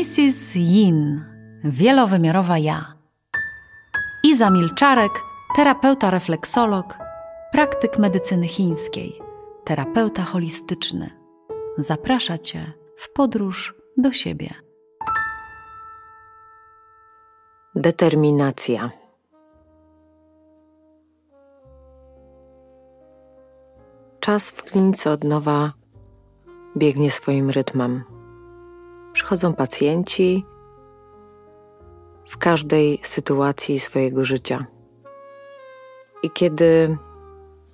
Mrs. Yin, wielowymiarowa ja. Iza Milczarek, terapeuta refleksolog, praktyk medycyny chińskiej, terapeuta holistyczny. Zaprasza Cię w podróż do siebie. Determinacja. Czas w klinice od nowa biegnie swoim rytmem. Przychodzą pacjenci w każdej sytuacji swojego życia. I kiedy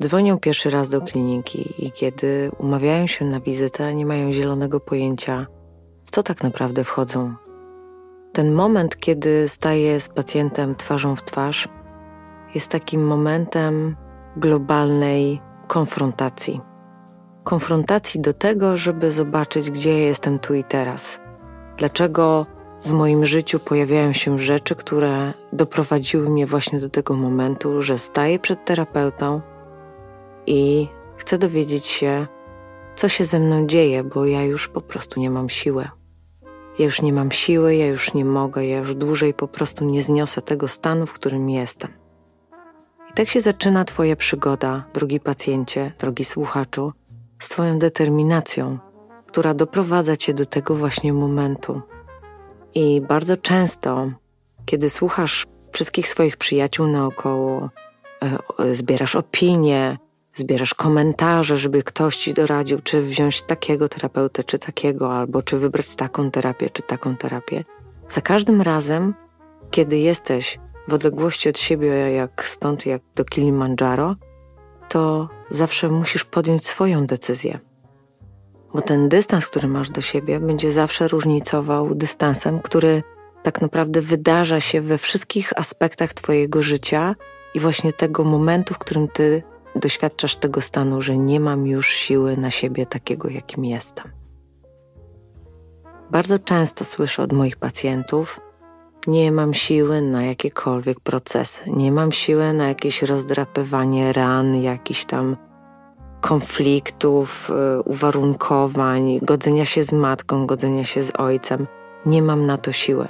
dzwonią pierwszy raz do kliniki i kiedy umawiają się na wizytę, nie mają zielonego pojęcia, w co tak naprawdę wchodzą. Ten moment, kiedy staję z pacjentem twarzą w twarz, jest takim momentem globalnej konfrontacji. Konfrontacji do tego, żeby zobaczyć, gdzie jestem tu i teraz. Dlaczego w moim życiu pojawiają się rzeczy, które doprowadziły mnie właśnie do tego momentu, że staję przed terapeutą i chcę dowiedzieć się, co się ze mną dzieje, bo ja już po prostu nie mam siły. Ja już nie mam siły, ja już nie mogę, ja już dłużej po prostu nie zniosę tego stanu, w którym jestem. I tak się zaczyna Twoja przygoda, drogi pacjencie, drogi słuchaczu, z Twoją determinacją, która doprowadza Cię do tego właśnie momentu. I bardzo często, kiedy słuchasz wszystkich swoich przyjaciół naokoło, e, zbierasz opinie, zbierasz komentarze, żeby ktoś ci doradził, czy wziąć takiego terapeutę, czy takiego, albo czy wybrać taką terapię, czy taką terapię. Za każdym razem, kiedy jesteś w odległości od siebie, jak stąd, jak do Kilimandżaro, to zawsze musisz podjąć swoją decyzję. Bo ten dystans, który masz do siebie, będzie zawsze różnicował dystansem, który tak naprawdę wydarza się we wszystkich aspektach Twojego życia i właśnie tego momentu, w którym Ty doświadczasz tego stanu, że nie mam już siły na siebie takiego, jakim jestem. Bardzo często słyszę od moich pacjentów, nie mam siły na jakiekolwiek procesy, nie mam siły na jakieś rozdrapywanie ran, jakichś tam konfliktów, y, uwarunkowań, godzenia się z matką, godzenia się z ojcem. Nie mam na to siły.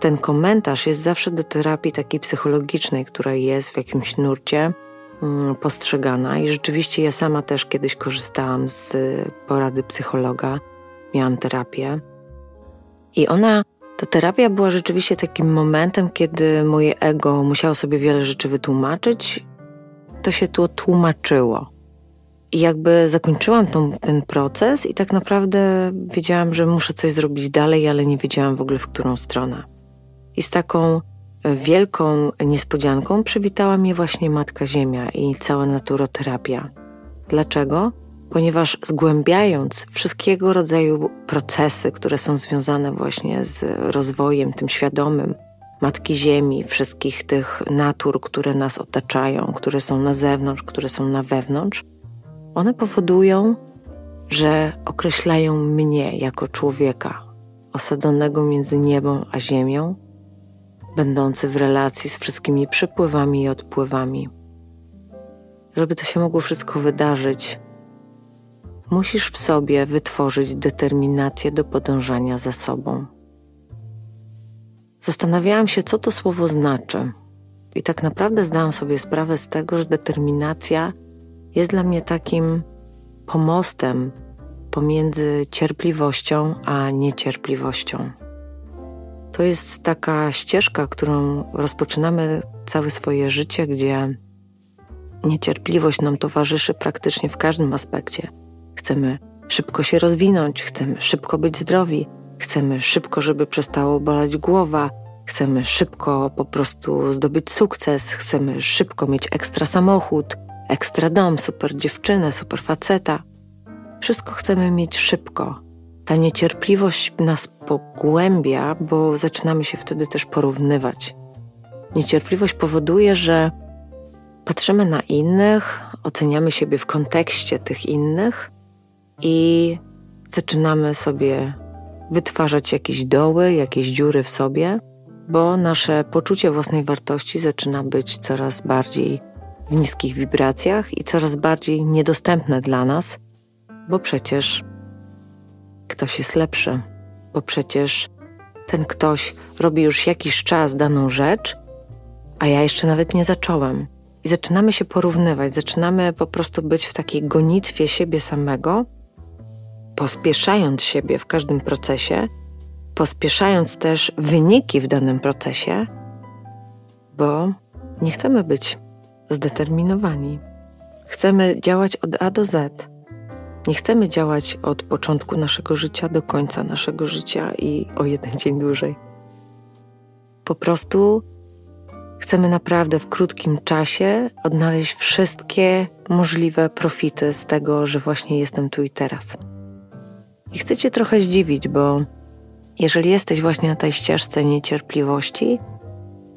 Ten komentarz jest zawsze do terapii takiej psychologicznej, która jest w jakimś nurcie mm, postrzegana, i rzeczywiście ja sama też kiedyś korzystałam z porady psychologa, miałam terapię. I ona ta terapia była rzeczywiście takim momentem, kiedy moje ego musiało sobie wiele rzeczy wytłumaczyć. To się tu tłumaczyło. I jakby zakończyłam tą, ten proces, i tak naprawdę wiedziałam, że muszę coś zrobić dalej, ale nie wiedziałam w ogóle w którą stronę. I z taką wielką niespodzianką przywitała mnie właśnie Matka Ziemia i cała naturoterapia. Dlaczego? ponieważ zgłębiając wszystkiego rodzaju procesy, które są związane właśnie z rozwojem tym świadomym Matki Ziemi, wszystkich tych natur, które nas otaczają, które są na zewnątrz, które są na wewnątrz, one powodują, że określają mnie jako człowieka osadzonego między niebem a ziemią, będący w relacji z wszystkimi przypływami i odpływami. Żeby to się mogło wszystko wydarzyć, musisz w sobie wytworzyć determinację do podążania za sobą. Zastanawiałam się, co to słowo znaczy, i tak naprawdę zdałam sobie sprawę z tego, że determinacja jest dla mnie takim pomostem pomiędzy cierpliwością a niecierpliwością. To jest taka ścieżka, którą rozpoczynamy całe swoje życie, gdzie niecierpliwość nam towarzyszy praktycznie w każdym aspekcie Chcemy szybko się rozwinąć, chcemy szybko być zdrowi, chcemy szybko, żeby przestało bolać głowa, chcemy szybko po prostu zdobyć sukces, chcemy szybko mieć ekstra samochód, ekstra dom, super dziewczynę, super faceta. Wszystko chcemy mieć szybko. Ta niecierpliwość nas pogłębia, bo zaczynamy się wtedy też porównywać. Niecierpliwość powoduje, że patrzymy na innych, oceniamy siebie w kontekście tych innych i zaczynamy sobie wytwarzać jakieś doły, jakieś dziury w sobie, bo nasze poczucie własnej wartości zaczyna być coraz bardziej w niskich wibracjach i coraz bardziej niedostępne dla nas, bo przecież ktoś jest lepszy, bo przecież ten ktoś robi już jakiś czas daną rzecz, a ja jeszcze nawet nie zacząłem. I zaczynamy się porównywać, zaczynamy po prostu być w takiej gonitwie siebie samego, pospieszając siebie w każdym procesie, pospieszając też wyniki w danym procesie, bo nie chcemy być zdeterminowani. Chcemy działać od A do Z. Nie chcemy działać od początku naszego życia do końca naszego życia i o jeden dzień dłużej. Po prostu chcemy naprawdę w krótkim czasie odnaleźć wszystkie możliwe profity z tego, że właśnie jestem tu i teraz. I chcę Cię trochę zdziwić, bo jeżeli jesteś właśnie na tej ścieżce niecierpliwości,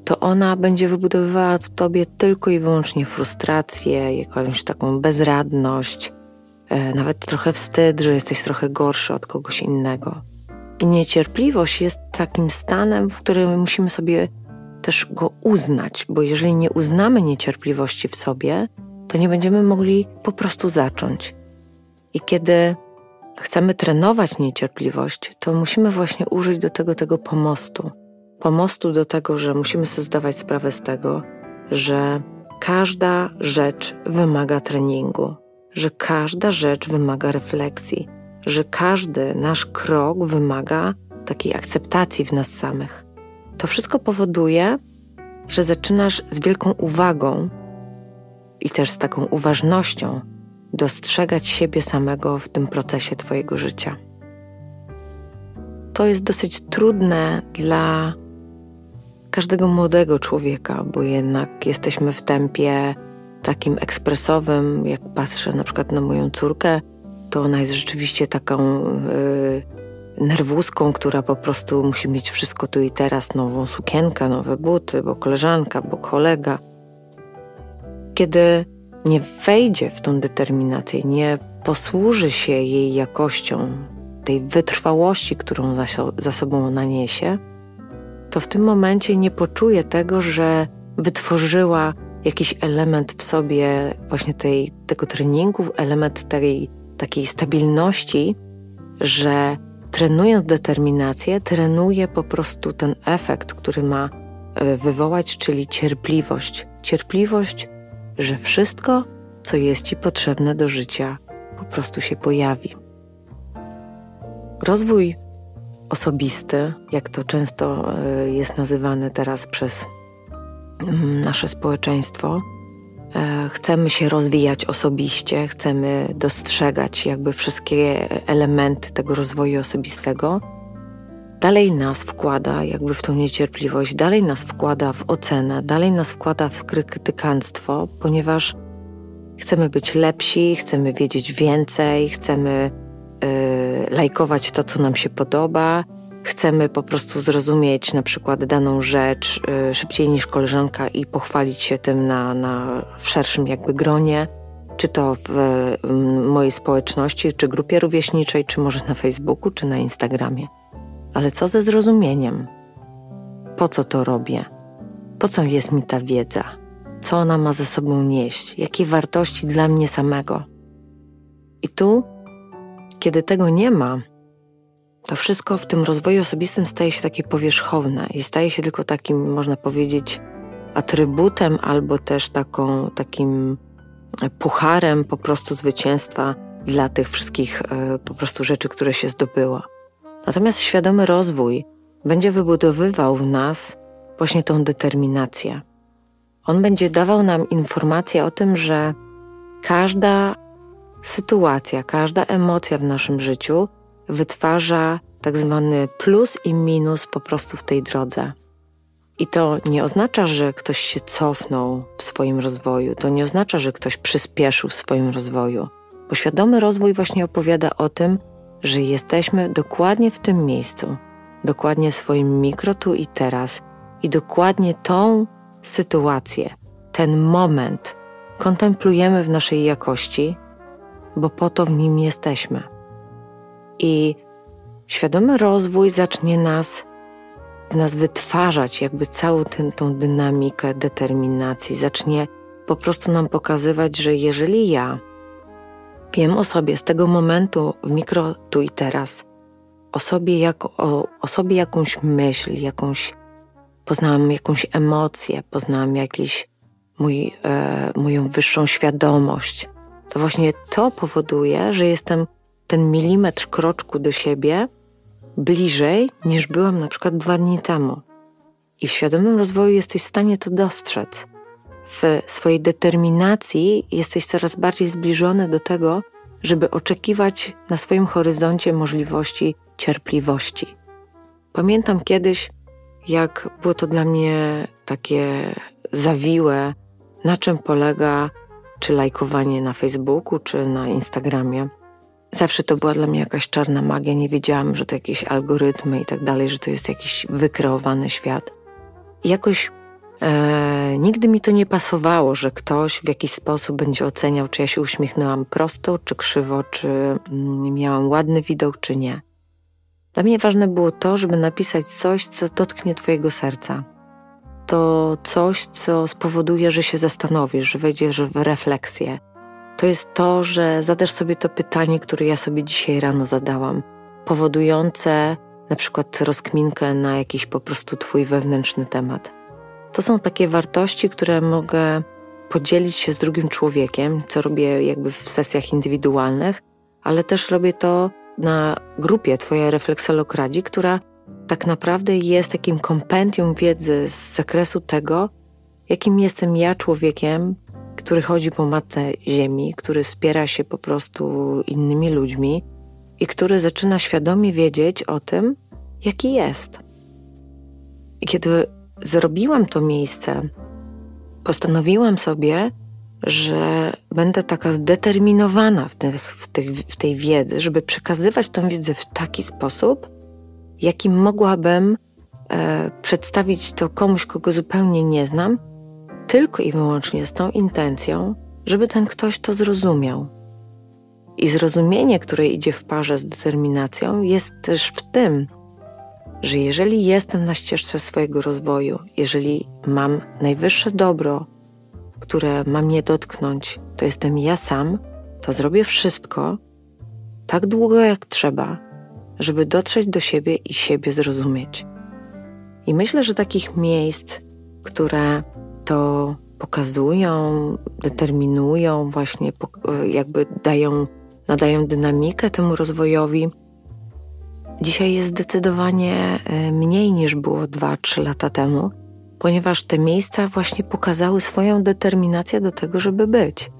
to ona będzie wybudowywała w tobie tylko i wyłącznie frustrację, jakąś taką bezradność, e, nawet trochę wstyd, że jesteś trochę gorszy od kogoś innego. I niecierpliwość jest takim stanem, w którym musimy sobie też go uznać, bo jeżeli nie uznamy niecierpliwości w sobie, to nie będziemy mogli po prostu zacząć. I kiedy chcemy trenować niecierpliwość, to musimy właśnie użyć do tego tego pomostu pomostu do tego, że musimy sobie zdawać sprawę z tego, że każda rzecz wymaga treningu, że każda rzecz wymaga refleksji, że każdy nasz krok wymaga takiej akceptacji w nas samych. To wszystko powoduje, że zaczynasz z wielką uwagą i też z taką uważnością dostrzegać siebie samego w tym procesie Twojego życia. To jest dosyć trudne dla każdego młodego człowieka, bo jednak jesteśmy w tempie takim ekspresowym. Jak patrzę na przykład na moją córkę, to ona jest rzeczywiście taką yy, nerwuską, która po prostu musi mieć wszystko tu i teraz: nową sukienkę, nowe buty, bo koleżanka, bo kolega. Kiedy nie wejdzie w tą determinację, nie posłuży się jej jakością, tej wytrwałości, którą za, za sobą naniesie, to w tym momencie nie poczuje tego, że wytworzyła jakiś element w sobie właśnie tej, tego treningu, element tej takiej stabilności, że trenując determinację, trenuje po prostu ten efekt, który ma e, wywołać, czyli cierpliwość. Cierpliwość, że wszystko, co jest Ci potrzebne do życia, po prostu się pojawi. Rozwój osobisty, jak to często e, jest nazywane teraz przez mm, nasze społeczeństwo. E, chcemy się rozwijać osobiście, chcemy dostrzegać jakby wszystkie elementy tego rozwoju osobistego. Dalej nas wkłada jakby w tą niecierpliwość, dalej nas wkłada w ocenę, dalej nas wkłada w krytykanstwo, ponieważ chcemy być lepsi, chcemy wiedzieć więcej, chcemy Y, lajkować to, co nam się podoba. Chcemy po prostu zrozumieć na przykład daną rzecz y, szybciej niż koleżanka i pochwalić się tym na, na, w szerszym jakby gronie, czy to w mojej społeczności, czy grupie rówieśniczej, czy może na Facebooku, czy na Instagramie. Ale co ze zrozumieniem? Po co to robię? Po co jest mi ta wiedza? Co ona ma ze sobą nieść? Jakie wartości dla mnie samego? I tu kiedy tego nie ma, to wszystko w tym rozwoju osobistym staje się takie powierzchowne i staje się tylko takim, można powiedzieć, atrybutem albo też taką, takim pucharem po prostu zwycięstwa dla tych wszystkich e, po prostu rzeczy, które się zdobyło. Natomiast świadomy rozwój będzie wybudowywał w nas właśnie tą determinację. On będzie dawał nam informację o tym, że każda sytuacja, każda emocja w naszym życiu wytwarza tak zwany plus i minus po prostu w tej drodze. I to nie oznacza, że ktoś się cofnął w swoim rozwoju, to nie oznacza, że ktoś przyspieszył w swoim rozwoju, bo świadomy rozwój właśnie opowiada o tym, że jesteśmy dokładnie w tym miejscu, dokładnie w swoim mikro tu i teraz i dokładnie tą sytuację, ten moment kontemplujemy w naszej jakości bo po to w nim jesteśmy. I świadomy rozwój zacznie nas w nas wytwarzać jakby całą tę, tą dynamikę determinacji, zacznie po prostu nam pokazywać, że jeżeli ja wiem o sobie z tego momentu w mikro tu i teraz, o sobie, jako, o, o sobie jakąś myśl, jakąś, poznałam jakąś emocję, poznałam jakiś mój, e, moją wyższą świadomość, to właśnie to powoduje, że jestem ten milimetr kroczku do siebie bliżej niż byłam na przykład dwa dni temu. I w świadomym rozwoju jesteś w stanie to dostrzec. W swojej determinacji jesteś coraz bardziej zbliżony do tego, żeby oczekiwać na swoim horyzoncie możliwości cierpliwości. Pamiętam kiedyś, jak było to dla mnie takie zawiłe, na czym polega czy lajkowanie na Facebooku, czy na Instagramie. Zawsze to była dla mnie jakaś czarna magia. Nie wiedziałam, że to jakieś algorytmy i tak dalej, że to jest jakiś wykreowany świat. I jakoś e, nigdy mi to nie pasowało, że ktoś w jakiś sposób będzie oceniał, czy ja się uśmiechnęłam prosto, czy krzywo, czy mm, miałam ładny widok, czy nie. Dla mnie ważne było to, żeby napisać coś, co dotknie Twojego serca to coś, co spowoduje, że się zastanowisz, że wejdziesz w refleksję. To jest to, że zadasz sobie to pytanie, które ja sobie dzisiaj rano zadałam, powodujące na przykład rozkminkę na jakiś po prostu Twój wewnętrzny temat. To są takie wartości, które mogę podzielić się z drugim człowiekiem, co robię jakby w sesjach indywidualnych, ale też robię to na grupie Twoja refleksolokradzi, która tak naprawdę jest takim kompendium wiedzy z zakresu tego, jakim jestem ja człowiekiem, który chodzi po matce ziemi, który wspiera się po prostu innymi ludźmi i który zaczyna świadomie wiedzieć o tym, jaki jest. I kiedy zrobiłam to miejsce, postanowiłam sobie, że będę taka zdeterminowana w, tych, w, tych, w tej wiedzy, żeby przekazywać tą wiedzę w taki sposób, jakim mogłabym e, przedstawić to komuś, kogo zupełnie nie znam, tylko i wyłącznie z tą intencją, żeby ten ktoś to zrozumiał. I zrozumienie, które idzie w parze z determinacją, jest też w tym, że jeżeli jestem na ścieżce swojego rozwoju, jeżeli mam najwyższe dobro, które ma mnie dotknąć, to jestem ja sam, to zrobię wszystko tak długo jak trzeba, żeby dotrzeć do siebie i siebie zrozumieć. I myślę, że takich miejsc, które to pokazują, determinują, właśnie jakby dają, nadają dynamikę temu rozwojowi, dzisiaj jest zdecydowanie e, mniej niż było 2-3 lata temu, ponieważ te miejsca właśnie pokazały swoją determinację do tego, żeby być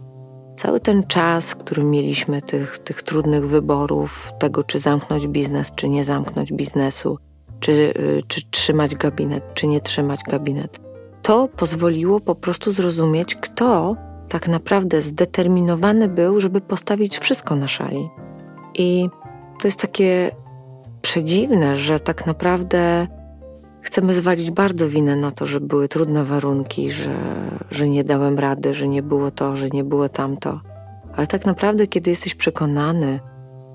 cały ten czas, który mieliśmy tych, tych trudnych wyborów, tego czy zamknąć biznes, czy nie zamknąć biznesu, czy, y, czy trzymać gabinet, czy nie trzymać gabinet, to pozwoliło po prostu zrozumieć, kto tak naprawdę zdeterminowany był, żeby postawić wszystko na szali. I to jest takie przedziwne, że tak naprawdę chcemy zwalić bardzo winę na to, że były trudne warunki, że, że nie dałem rady, że nie było to, że nie było tamto. Ale tak naprawdę, kiedy jesteś przekonany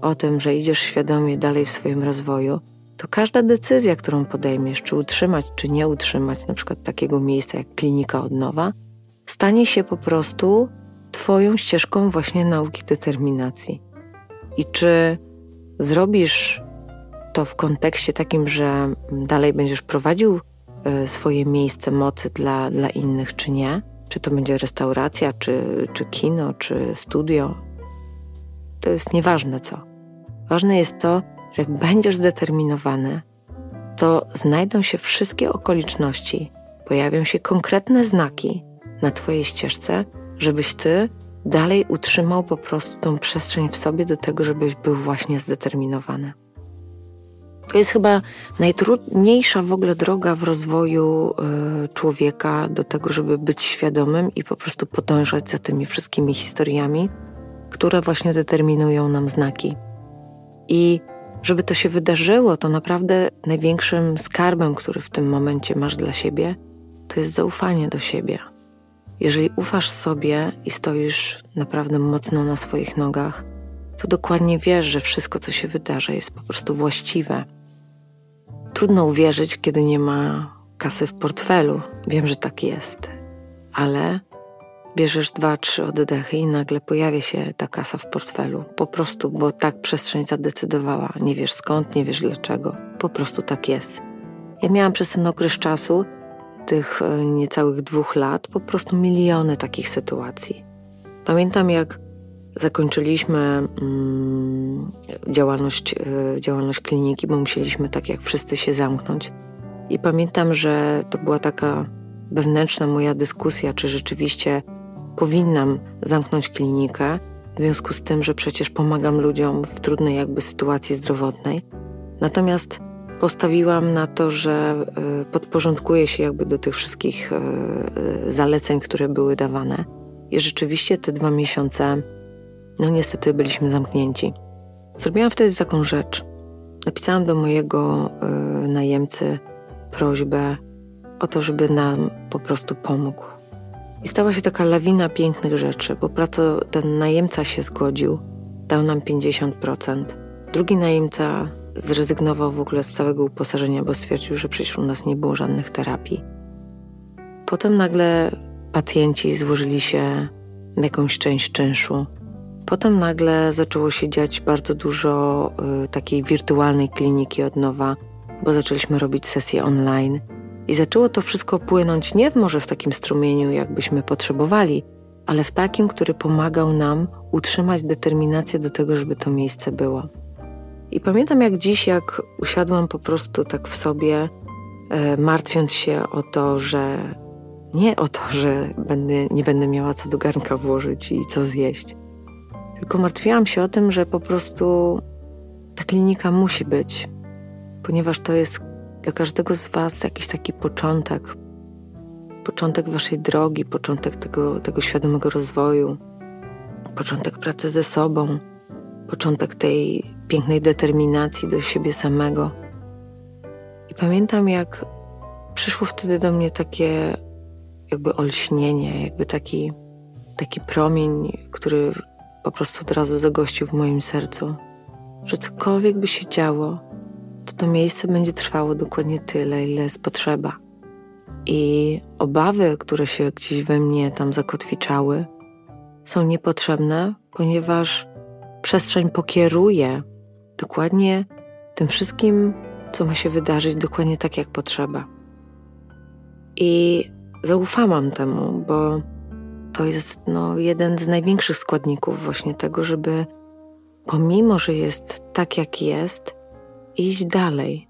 o tym, że idziesz świadomie dalej w swoim rozwoju, to każda decyzja, którą podejmiesz, czy utrzymać, czy nie utrzymać na przykład takiego miejsca jak klinika od nowa, stanie się po prostu Twoją ścieżką właśnie nauki determinacji. I czy zrobisz to w kontekście takim, że dalej będziesz prowadził e, swoje miejsce mocy dla, dla innych, czy nie. Czy to będzie restauracja, czy, czy kino, czy studio. To jest nieważne co. Ważne jest to, że jak będziesz zdeterminowany, to znajdą się wszystkie okoliczności, pojawią się konkretne znaki na Twojej ścieżce, żebyś Ty dalej utrzymał po prostu tą przestrzeń w sobie do tego, żebyś był właśnie zdeterminowany. To jest chyba najtrudniejsza w ogóle droga w rozwoju y, człowieka do tego, żeby być świadomym i po prostu podążać za tymi wszystkimi historiami, które właśnie determinują nam znaki. I żeby to się wydarzyło, to naprawdę największym skarbem, który w tym momencie masz dla siebie, to jest zaufanie do siebie. Jeżeli ufasz sobie i stoisz naprawdę mocno na swoich nogach, to dokładnie wiesz, że wszystko, co się wydarza, jest po prostu właściwe Trudno uwierzyć, kiedy nie ma kasy w portfelu. Wiem, że tak jest, ale bierzesz dwa, trzy oddechy i nagle pojawia się ta kasa w portfelu. Po prostu, bo tak przestrzeń zadecydowała. Nie wiesz skąd, nie wiesz dlaczego. Po prostu tak jest. Ja miałam przez ten okres czasu, tych e, niecałych dwóch lat, po prostu miliony takich sytuacji. Pamiętam, jak zakończyliśmy mm, działalność, y, działalność kliniki, bo musieliśmy tak jak wszyscy się zamknąć. I pamiętam, że to była taka wewnętrzna moja dyskusja, czy rzeczywiście powinnam zamknąć klinikę, w związku z tym, że przecież pomagam ludziom w trudnej jakby sytuacji zdrowotnej. Natomiast postawiłam na to, że y, podporządkuję się jakby do tych wszystkich y, zaleceń, które były dawane. I rzeczywiście te dwa miesiące no niestety byliśmy zamknięci. Zrobiłam wtedy taką rzecz. Napisałam do mojego y, najemcy prośbę o to, żeby nam po prostu pomógł. I stała się taka lawina pięknych rzeczy, bo praco, ten najemca się zgodził, dał nam 50%. Drugi najemca zrezygnował w ogóle z całego uposażenia, bo stwierdził, że przecież u nas nie było żadnych terapii. Potem nagle pacjenci złożyli się na jakąś część czynszu Potem nagle zaczęło się dziać bardzo dużo y, takiej wirtualnej kliniki od nowa, bo zaczęliśmy robić sesje online i zaczęło to wszystko płynąć nie może w takim strumieniu, jakbyśmy potrzebowali, ale w takim, który pomagał nam utrzymać determinację do tego, żeby to miejsce było. I pamiętam jak dziś, jak usiadłam po prostu tak w sobie, e, martwiąc się o to, że nie o to, że będę, nie będę miała co do garnka włożyć i co zjeść, tylko martwiłam się o tym, że po prostu ta klinika musi być, ponieważ to jest dla każdego z Was jakiś taki początek. Początek Waszej drogi, początek tego, tego świadomego rozwoju, początek pracy ze sobą, początek tej pięknej determinacji do siebie samego. I pamiętam, jak przyszło wtedy do mnie takie jakby olśnienie, jakby taki, taki promień, który po prostu od razu zagościł w moim sercu, że cokolwiek by się działo, to to miejsce będzie trwało dokładnie tyle, ile jest potrzeba. I obawy, które się gdzieś we mnie tam zakotwiczały, są niepotrzebne, ponieważ przestrzeń pokieruje dokładnie tym wszystkim, co ma się wydarzyć, dokładnie tak, jak potrzeba. I zaufałam temu, bo to jest no, jeden z największych składników właśnie tego, żeby pomimo, że jest tak jak jest, iść dalej,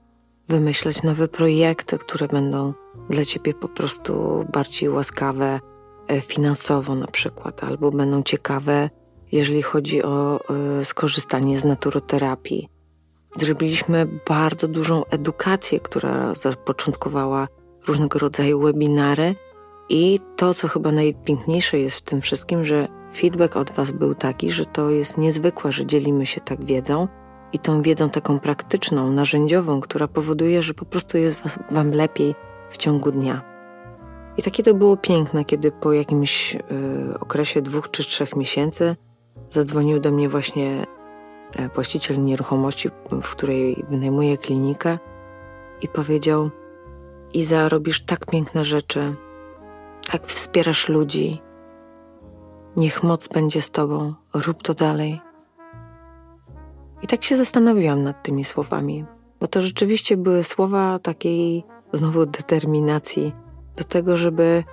wymyślać nowe projekty, które będą dla ciebie po prostu bardziej łaskawe e, finansowo na przykład, albo będą ciekawe, jeżeli chodzi o y, skorzystanie z naturoterapii. Zrobiliśmy bardzo dużą edukację, która zapoczątkowała różnego rodzaju webinary i to, co chyba najpiękniejsze jest w tym wszystkim, że feedback od Was był taki, że to jest niezwykłe, że dzielimy się tak wiedzą i tą wiedzą taką praktyczną, narzędziową, która powoduje, że po prostu jest was, Wam lepiej w ciągu dnia. I takie to było piękne, kiedy po jakimś y, okresie dwóch czy trzech miesięcy zadzwonił do mnie właśnie e, właściciel nieruchomości, w której wynajmuję klinikę i powiedział: Iza, robisz tak piękne rzeczy, tak wspierasz ludzi. Niech moc będzie z Tobą, rób to dalej. I tak się zastanowiłam nad tymi słowami, bo to rzeczywiście były słowa takiej znowu determinacji do tego, żeby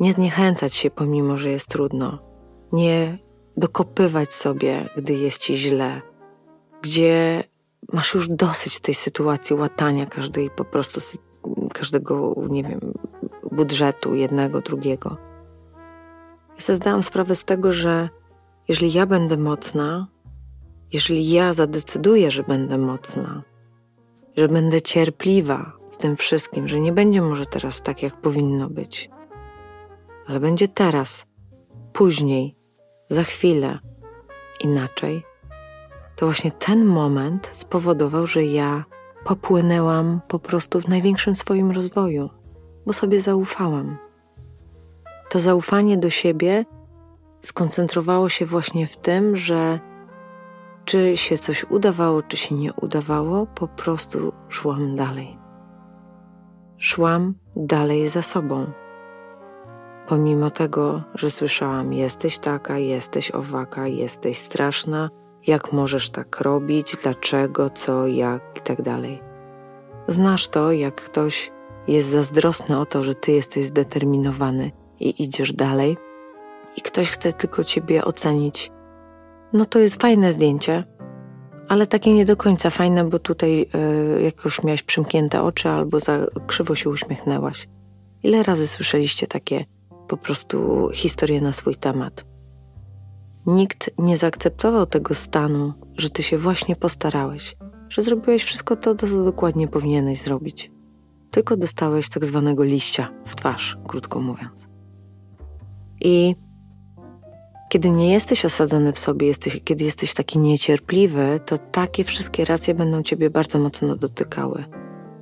nie zniechęcać się, pomimo że jest trudno, nie dokopywać sobie, gdy jest ci źle, gdzie masz już dosyć tej sytuacji łatania każdej po prostu każdego, nie wiem, budżetu jednego, drugiego. Ja sobie zdałam sprawę z tego, że jeżeli ja będę mocna, jeżeli ja zadecyduję, że będę mocna, że będę cierpliwa w tym wszystkim, że nie będzie może teraz tak, jak powinno być, ale będzie teraz, później, za chwilę, inaczej, to właśnie ten moment spowodował, że ja popłynęłam po prostu w największym swoim rozwoju bo sobie zaufałam. To zaufanie do siebie skoncentrowało się właśnie w tym, że czy się coś udawało, czy się nie udawało, po prostu szłam dalej. Szłam dalej za sobą. pomimo tego, że słyszałam: Jesteś taka, jesteś owaka, jesteś straszna, jak możesz tak robić, dlaczego, co, jak i tak dalej. Znasz to, jak ktoś jest zazdrosny o to, że ty jesteś zdeterminowany i idziesz dalej, i ktoś chce tylko ciebie ocenić. No to jest fajne zdjęcie, ale takie nie do końca fajne, bo tutaj yy, jak już miałaś przymknięte oczy albo za krzywo się uśmiechnęłaś. Ile razy słyszeliście takie po prostu historie na swój temat? Nikt nie zaakceptował tego stanu, że ty się właśnie postarałeś, że zrobiłeś wszystko to, co dokładnie powinieneś zrobić. Tylko dostałeś tak zwanego liścia w twarz, krótko mówiąc. I kiedy nie jesteś osadzony w sobie, jesteś, kiedy jesteś taki niecierpliwy, to takie wszystkie racje będą ciebie bardzo mocno dotykały.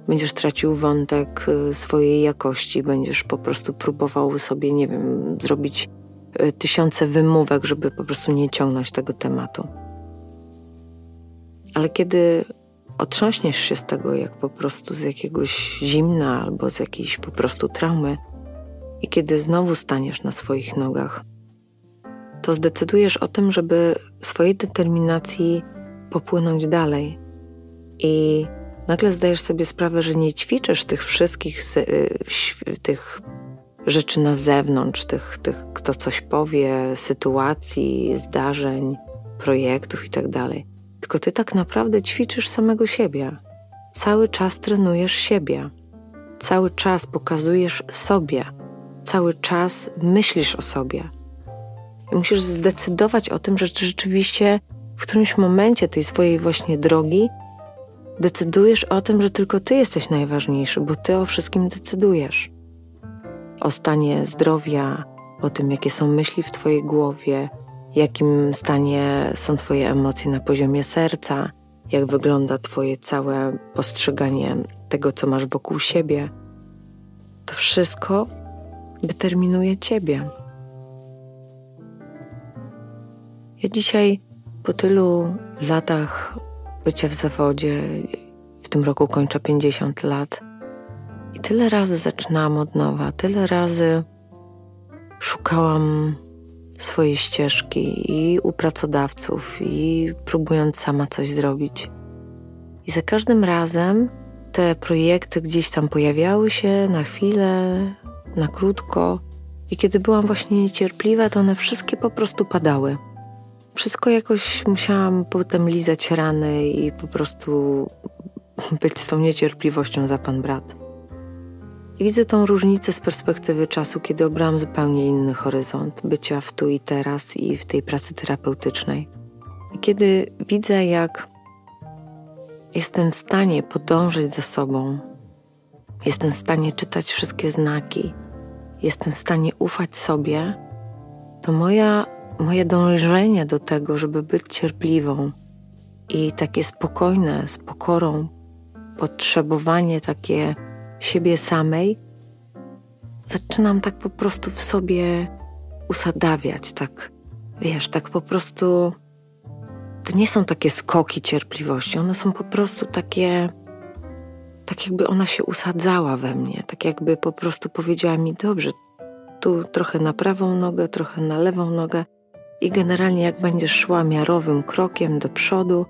Będziesz tracił wątek y, swojej jakości, będziesz po prostu próbował sobie, nie wiem, zrobić y, tysiące wymówek, żeby po prostu nie ciągnąć tego tematu. Ale kiedy otrząśniesz się z tego, jak po prostu z jakiegoś zimna albo z jakiejś po prostu traumy, i kiedy znowu staniesz na swoich nogach, to zdecydujesz o tym, żeby swojej determinacji popłynąć dalej. I nagle zdajesz sobie sprawę, że nie ćwiczysz tych wszystkich y, tych rzeczy na zewnątrz, tych, tych kto coś powie, sytuacji, zdarzeń, projektów itd. Tylko ty tak naprawdę ćwiczysz samego siebie. Cały czas trenujesz siebie. Cały czas pokazujesz sobie. Cały czas myślisz o sobie i musisz zdecydować o tym, że rzeczywiście w którymś momencie tej swojej właśnie drogi decydujesz o tym, że tylko ty jesteś najważniejszy, bo ty o wszystkim decydujesz. O stanie zdrowia, o tym, jakie są myśli w twojej głowie, jakim stanie są twoje emocje na poziomie serca, jak wygląda twoje całe postrzeganie tego, co masz wokół siebie. To wszystko determinuje ciebie. Ja dzisiaj po tylu latach bycia w zawodzie, w tym roku kończę 50 lat i tyle razy zaczynałam od nowa, tyle razy szukałam swojej ścieżki i u pracodawców, i próbując sama coś zrobić. I za każdym razem te projekty gdzieś tam pojawiały się na chwilę, na krótko, i kiedy byłam właśnie niecierpliwa, to one wszystkie po prostu padały wszystko jakoś musiałam potem lizać rany i po prostu być z tą niecierpliwością za pan brat. I widzę tą różnicę z perspektywy czasu, kiedy obrałam zupełnie inny horyzont bycia w tu i teraz i w tej pracy terapeutycznej. Kiedy widzę, jak jestem w stanie podążyć za sobą, jestem w stanie czytać wszystkie znaki, jestem w stanie ufać sobie, to moja moje dążenie do tego, żeby być cierpliwą i takie spokojne, z pokorą, potrzebowanie takie siebie samej, zaczynam tak po prostu w sobie usadawiać, tak wiesz, tak po prostu. To nie są takie skoki cierpliwości, one są po prostu takie, tak jakby ona się usadzała we mnie, tak jakby po prostu powiedziała mi: Dobrze, tu trochę na prawą nogę, trochę na lewą nogę, i generalnie, jak będziesz szła miarowym krokiem do przodu,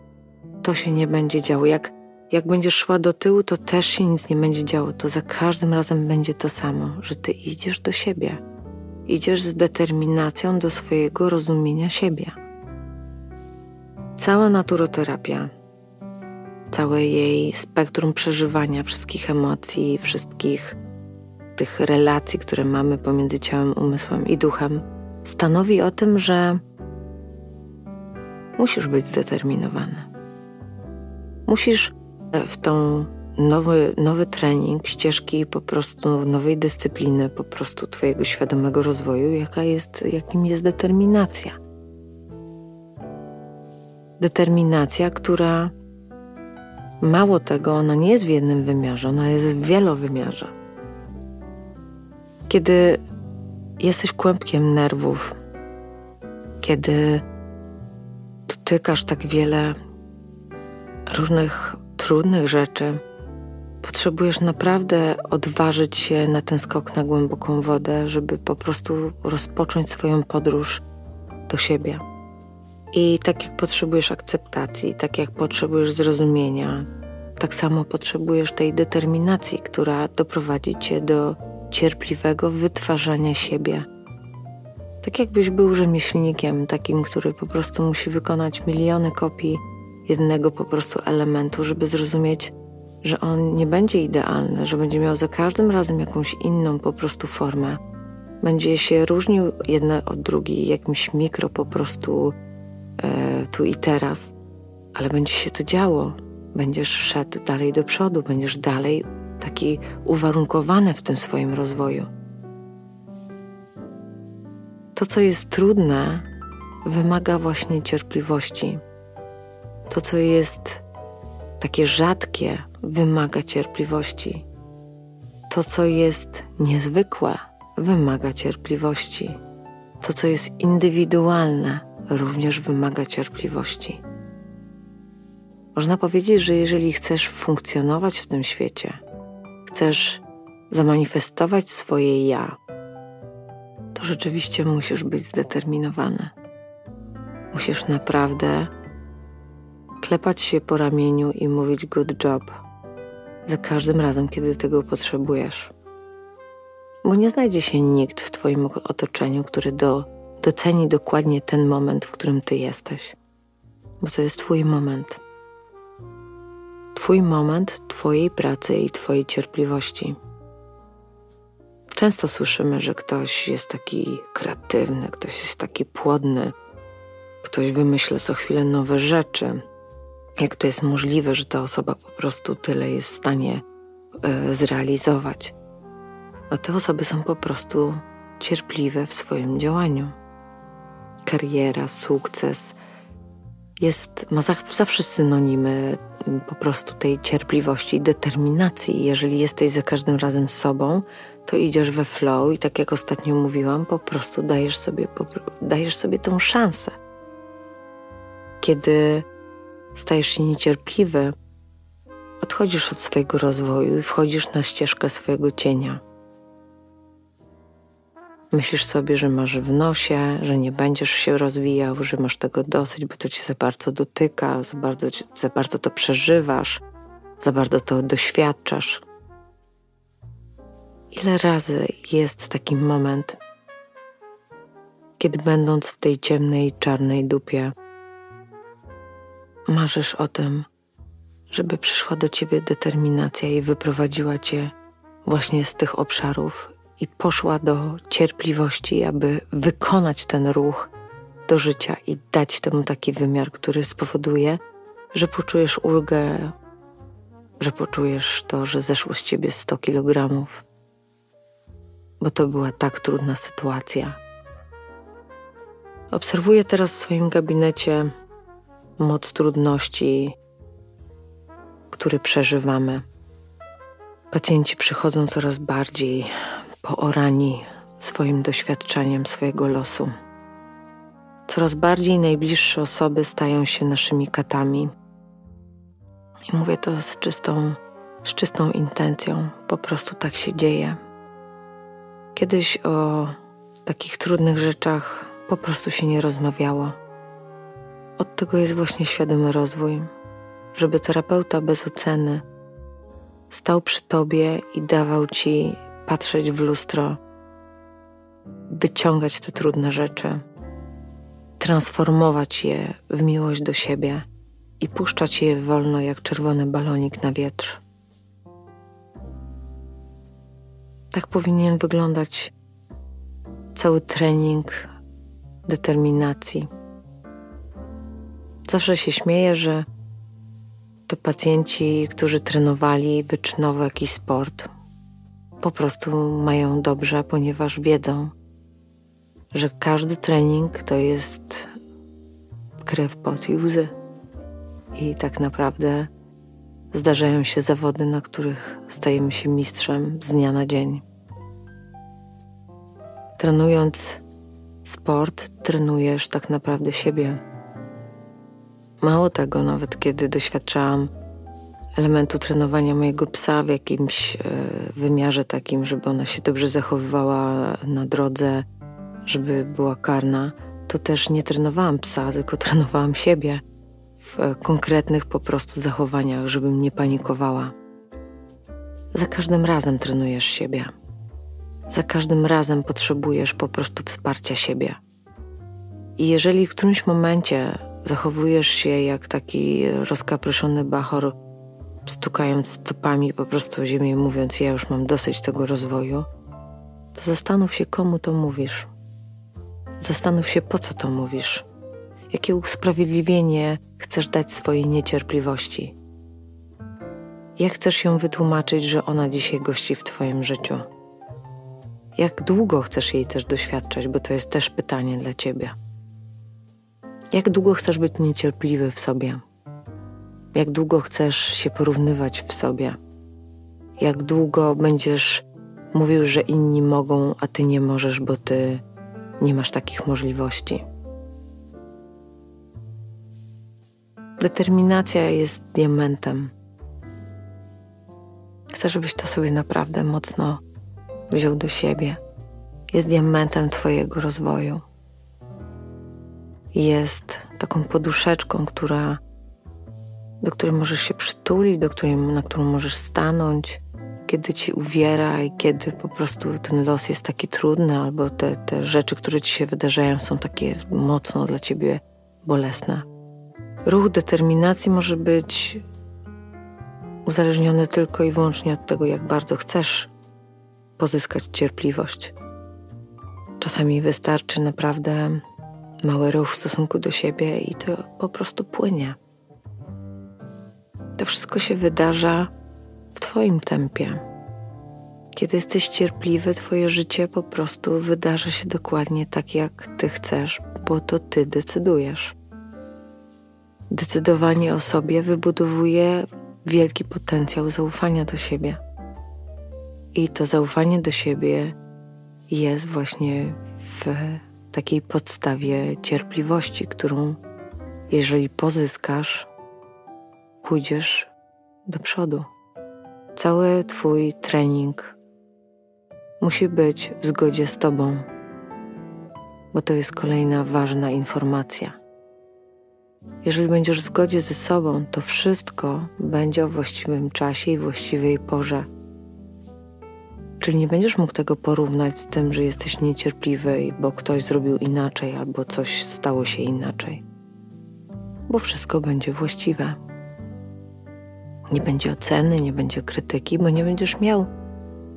to się nie będzie działo. Jak, jak będziesz szła do tyłu, to też się nic nie będzie działo. To za każdym razem będzie to samo, że ty idziesz do siebie. Idziesz z determinacją do swojego rozumienia siebie. Cała naturoterapia, całe jej spektrum przeżywania wszystkich emocji, wszystkich tych relacji, które mamy pomiędzy ciałem, umysłem i duchem stanowi o tym, że musisz być zdeterminowany. Musisz w tą nowy, nowy trening, ścieżki po prostu nowej dyscypliny, po prostu Twojego świadomego rozwoju, jaka jest, jakim jest determinacja. Determinacja, która mało tego, ona nie jest w jednym wymiarze, ona jest w wielowymiarze. Kiedy jesteś kłębkiem nerwów, kiedy dotykasz tak wiele różnych trudnych rzeczy, potrzebujesz naprawdę odważyć się na ten skok na głęboką wodę, żeby po prostu rozpocząć swoją podróż do siebie. I tak jak potrzebujesz akceptacji, tak jak potrzebujesz zrozumienia, tak samo potrzebujesz tej determinacji, która doprowadzi cię do cierpliwego wytwarzania siebie. Tak jakbyś był rzemieślnikiem, takim, który po prostu musi wykonać miliony kopii jednego po prostu elementu, żeby zrozumieć, że on nie będzie idealny, że będzie miał za każdym razem jakąś inną po prostu formę. Będzie się różnił jedne od drugiej, jakimś mikro po prostu e, tu i teraz, ale będzie się to działo. Będziesz szedł dalej do przodu, będziesz dalej taki uwarunkowany w tym swoim rozwoju. To, co jest trudne, wymaga właśnie cierpliwości. To, co jest takie rzadkie, wymaga cierpliwości. To, co jest niezwykłe, wymaga cierpliwości. To, co jest indywidualne, również wymaga cierpliwości. Można powiedzieć, że jeżeli chcesz funkcjonować w tym świecie, chcesz zamanifestować swoje ja, to rzeczywiście musisz być zdeterminowany. Musisz naprawdę klepać się po ramieniu i mówić good job za każdym razem, kiedy tego potrzebujesz. Bo nie znajdzie się nikt w Twoim otoczeniu, który do, doceni dokładnie ten moment, w którym Ty jesteś. Bo to jest Twój moment. Twój moment Twojej pracy i Twojej cierpliwości. Często słyszymy, że ktoś jest taki kreatywny, ktoś jest taki płodny, ktoś wymyśla co chwilę nowe rzeczy, jak to jest możliwe, że ta osoba po prostu tyle jest w stanie y, zrealizować. A te osoby są po prostu cierpliwe w swoim działaniu. Kariera, sukces jest, ma zawsze synonimy po prostu tej cierpliwości i determinacji. Jeżeli jesteś za każdym razem sobą, to idziesz we flow i tak jak ostatnio mówiłam, po prostu dajesz sobie, dajesz sobie tą szansę. Kiedy stajesz się niecierpliwy, odchodzisz od swojego rozwoju i wchodzisz na ścieżkę swojego cienia. Myślisz sobie, że masz w nosie, że nie będziesz się rozwijał, że masz tego dosyć, bo to cię za bardzo dotyka, za bardzo, za bardzo to przeżywasz, za bardzo to doświadczasz. Ile razy jest taki moment, kiedy będąc w tej ciemnej, czarnej dupie, marzysz o tym, żeby przyszła do ciebie determinacja i wyprowadziła cię właśnie z tych obszarów i poszła do cierpliwości, aby wykonać ten ruch do życia i dać temu taki wymiar, który spowoduje, że poczujesz ulgę, że poczujesz to, że zeszło z ciebie 100 kilogramów, bo to była tak trudna sytuacja. Obserwuję teraz w swoim gabinecie moc trudności, który przeżywamy. Pacjenci przychodzą coraz bardziej poorani swoim doświadczeniem swojego losu. Coraz bardziej najbliższe osoby stają się naszymi katami. I mówię to z czystą, z czystą intencją, po prostu tak się dzieje. Kiedyś o takich trudnych rzeczach po prostu się nie rozmawiało od tego jest właśnie świadomy rozwój, żeby terapeuta bez oceny stał przy tobie i dawał ci patrzeć w lustro, wyciągać te trudne rzeczy, transformować je w miłość do siebie i puszczać je wolno jak czerwony balonik na wiatr. Tak powinien wyglądać cały trening determinacji Zawsze się śmieję, że to pacjenci, którzy trenowali wyczynowo jakiś sport, po prostu mają dobrze, ponieważ wiedzą, że każdy trening to jest krew, pot i łzy. I tak naprawdę zdarzają się zawody, na których stajemy się mistrzem z dnia na dzień. Trenując sport, trenujesz tak naprawdę siebie Mało tego, nawet kiedy doświadczałam elementu trenowania mojego psa w jakimś e, wymiarze takim, żeby ona się dobrze zachowywała na drodze, żeby była karna, to też nie trenowałam psa, tylko trenowałam siebie w konkretnych po prostu zachowaniach, żebym nie panikowała. Za każdym razem trenujesz siebie. Za każdym razem potrzebujesz po prostu wsparcia siebie. I jeżeli w którymś momencie zachowujesz się jak taki rozkapryszony bachor, stukając stopami po prostu o ziemię, mówiąc: Ja już mam dosyć tego rozwoju, to zastanów się, komu to mówisz. Zastanów się, po co to mówisz. Jakie usprawiedliwienie chcesz dać swojej niecierpliwości? Jak chcesz ją wytłumaczyć, że ona dzisiaj gości w Twoim życiu? Jak długo chcesz jej też doświadczać, bo to jest też pytanie dla Ciebie. Jak długo chcesz być niecierpliwy w sobie? Jak długo chcesz się porównywać w sobie? Jak długo będziesz mówił, że inni mogą, a ty nie możesz, bo ty nie masz takich możliwości? Determinacja jest diamentem. Chcę, żebyś to sobie naprawdę mocno wziął do siebie. Jest diamentem Twojego rozwoju. Jest taką poduszeczką, która, do której możesz się przytulić, do której, na którą możesz stanąć, kiedy ci uwiera i kiedy po prostu ten los jest taki trudny, albo te, te rzeczy, które ci się wydarzają, są takie mocno dla ciebie bolesne. Ruch determinacji może być uzależniony tylko i wyłącznie od tego, jak bardzo chcesz pozyskać cierpliwość. Czasami wystarczy naprawdę mały ruch w stosunku do siebie i to po prostu płynie. To wszystko się wydarza w Twoim tempie. Kiedy jesteś cierpliwy, Twoje życie po prostu wydarza się dokładnie tak, jak Ty chcesz, bo to Ty decydujesz. Decydowanie o sobie wybudowuje wielki potencjał zaufania do siebie. I to zaufanie do siebie jest właśnie w takiej podstawie cierpliwości, którą, jeżeli pozyskasz, pójdziesz do przodu. Cały Twój trening musi być w zgodzie z Tobą, bo to jest kolejna ważna informacja. Jeżeli będziesz w zgodzie ze sobą, to wszystko będzie o właściwym czasie i właściwej porze. Czyli nie będziesz mógł tego porównać z tym, że jesteś niecierpliwy, bo ktoś zrobił inaczej albo coś stało się inaczej. Bo wszystko będzie właściwe. Nie będzie oceny, nie będzie krytyki, bo nie będziesz miał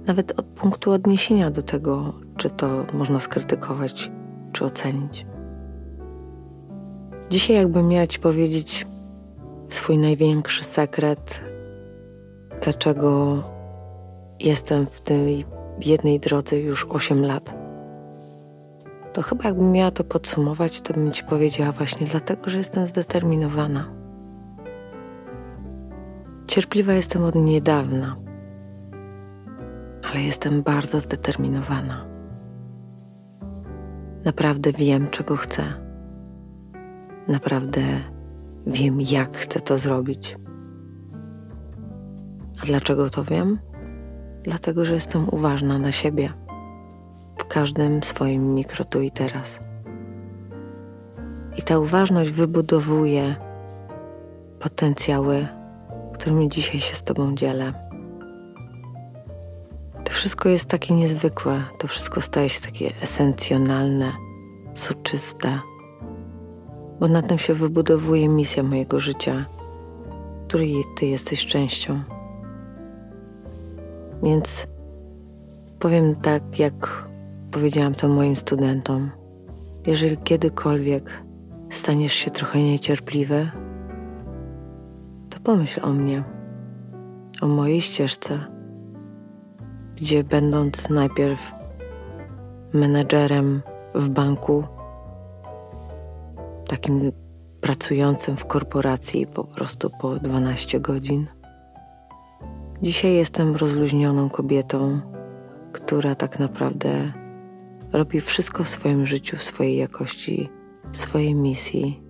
nawet od punktu odniesienia do tego, czy to można skrytykować, czy ocenić. Dzisiaj, jakbym miała Ci powiedzieć swój największy sekret, dlaczego jestem w tej jednej drodze już 8 lat, to chyba jakbym miała to podsumować, to bym Ci powiedziała właśnie dlatego, że jestem zdeterminowana. Cierpliwa jestem od niedawna, ale jestem bardzo zdeterminowana. Naprawdę wiem, czego chcę naprawdę wiem, jak chcę to zrobić. A dlaczego to wiem? Dlatego, że jestem uważna na siebie w każdym swoim mikro tu i teraz. I ta uważność wybudowuje potencjały, którymi dzisiaj się z Tobą dzielę. To wszystko jest takie niezwykłe, to wszystko staje się takie esencjonalne, soczyste bo na tym się wybudowuje misja mojego życia, której Ty jesteś częścią. Więc powiem tak, jak powiedziałam to moim studentom. Jeżeli kiedykolwiek staniesz się trochę niecierpliwy, to pomyśl o mnie, o mojej ścieżce, gdzie będąc najpierw menedżerem w banku, takim pracującym w korporacji po prostu po 12 godzin. Dzisiaj jestem rozluźnioną kobietą, która tak naprawdę robi wszystko w swoim życiu, w swojej jakości, w swojej misji,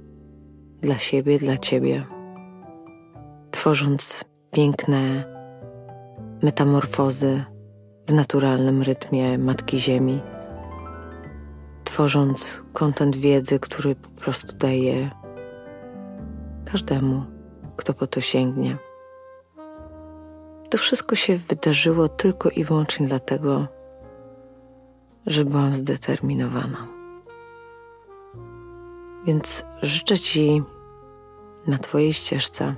dla siebie, dla ciebie, tworząc piękne metamorfozy w naturalnym rytmie Matki Ziemi, tworząc kontent wiedzy, który po prostu daje każdemu, kto po to sięgnie. To wszystko się wydarzyło tylko i wyłącznie dlatego, że byłam zdeterminowana. Więc życzę Ci na Twojej ścieżce,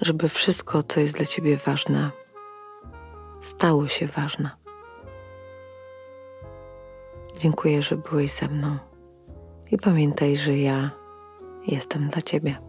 żeby wszystko, co jest dla Ciebie ważne, stało się ważne. Dziękuję, że byłeś ze mną i pamiętaj, że ja jestem dla Ciebie.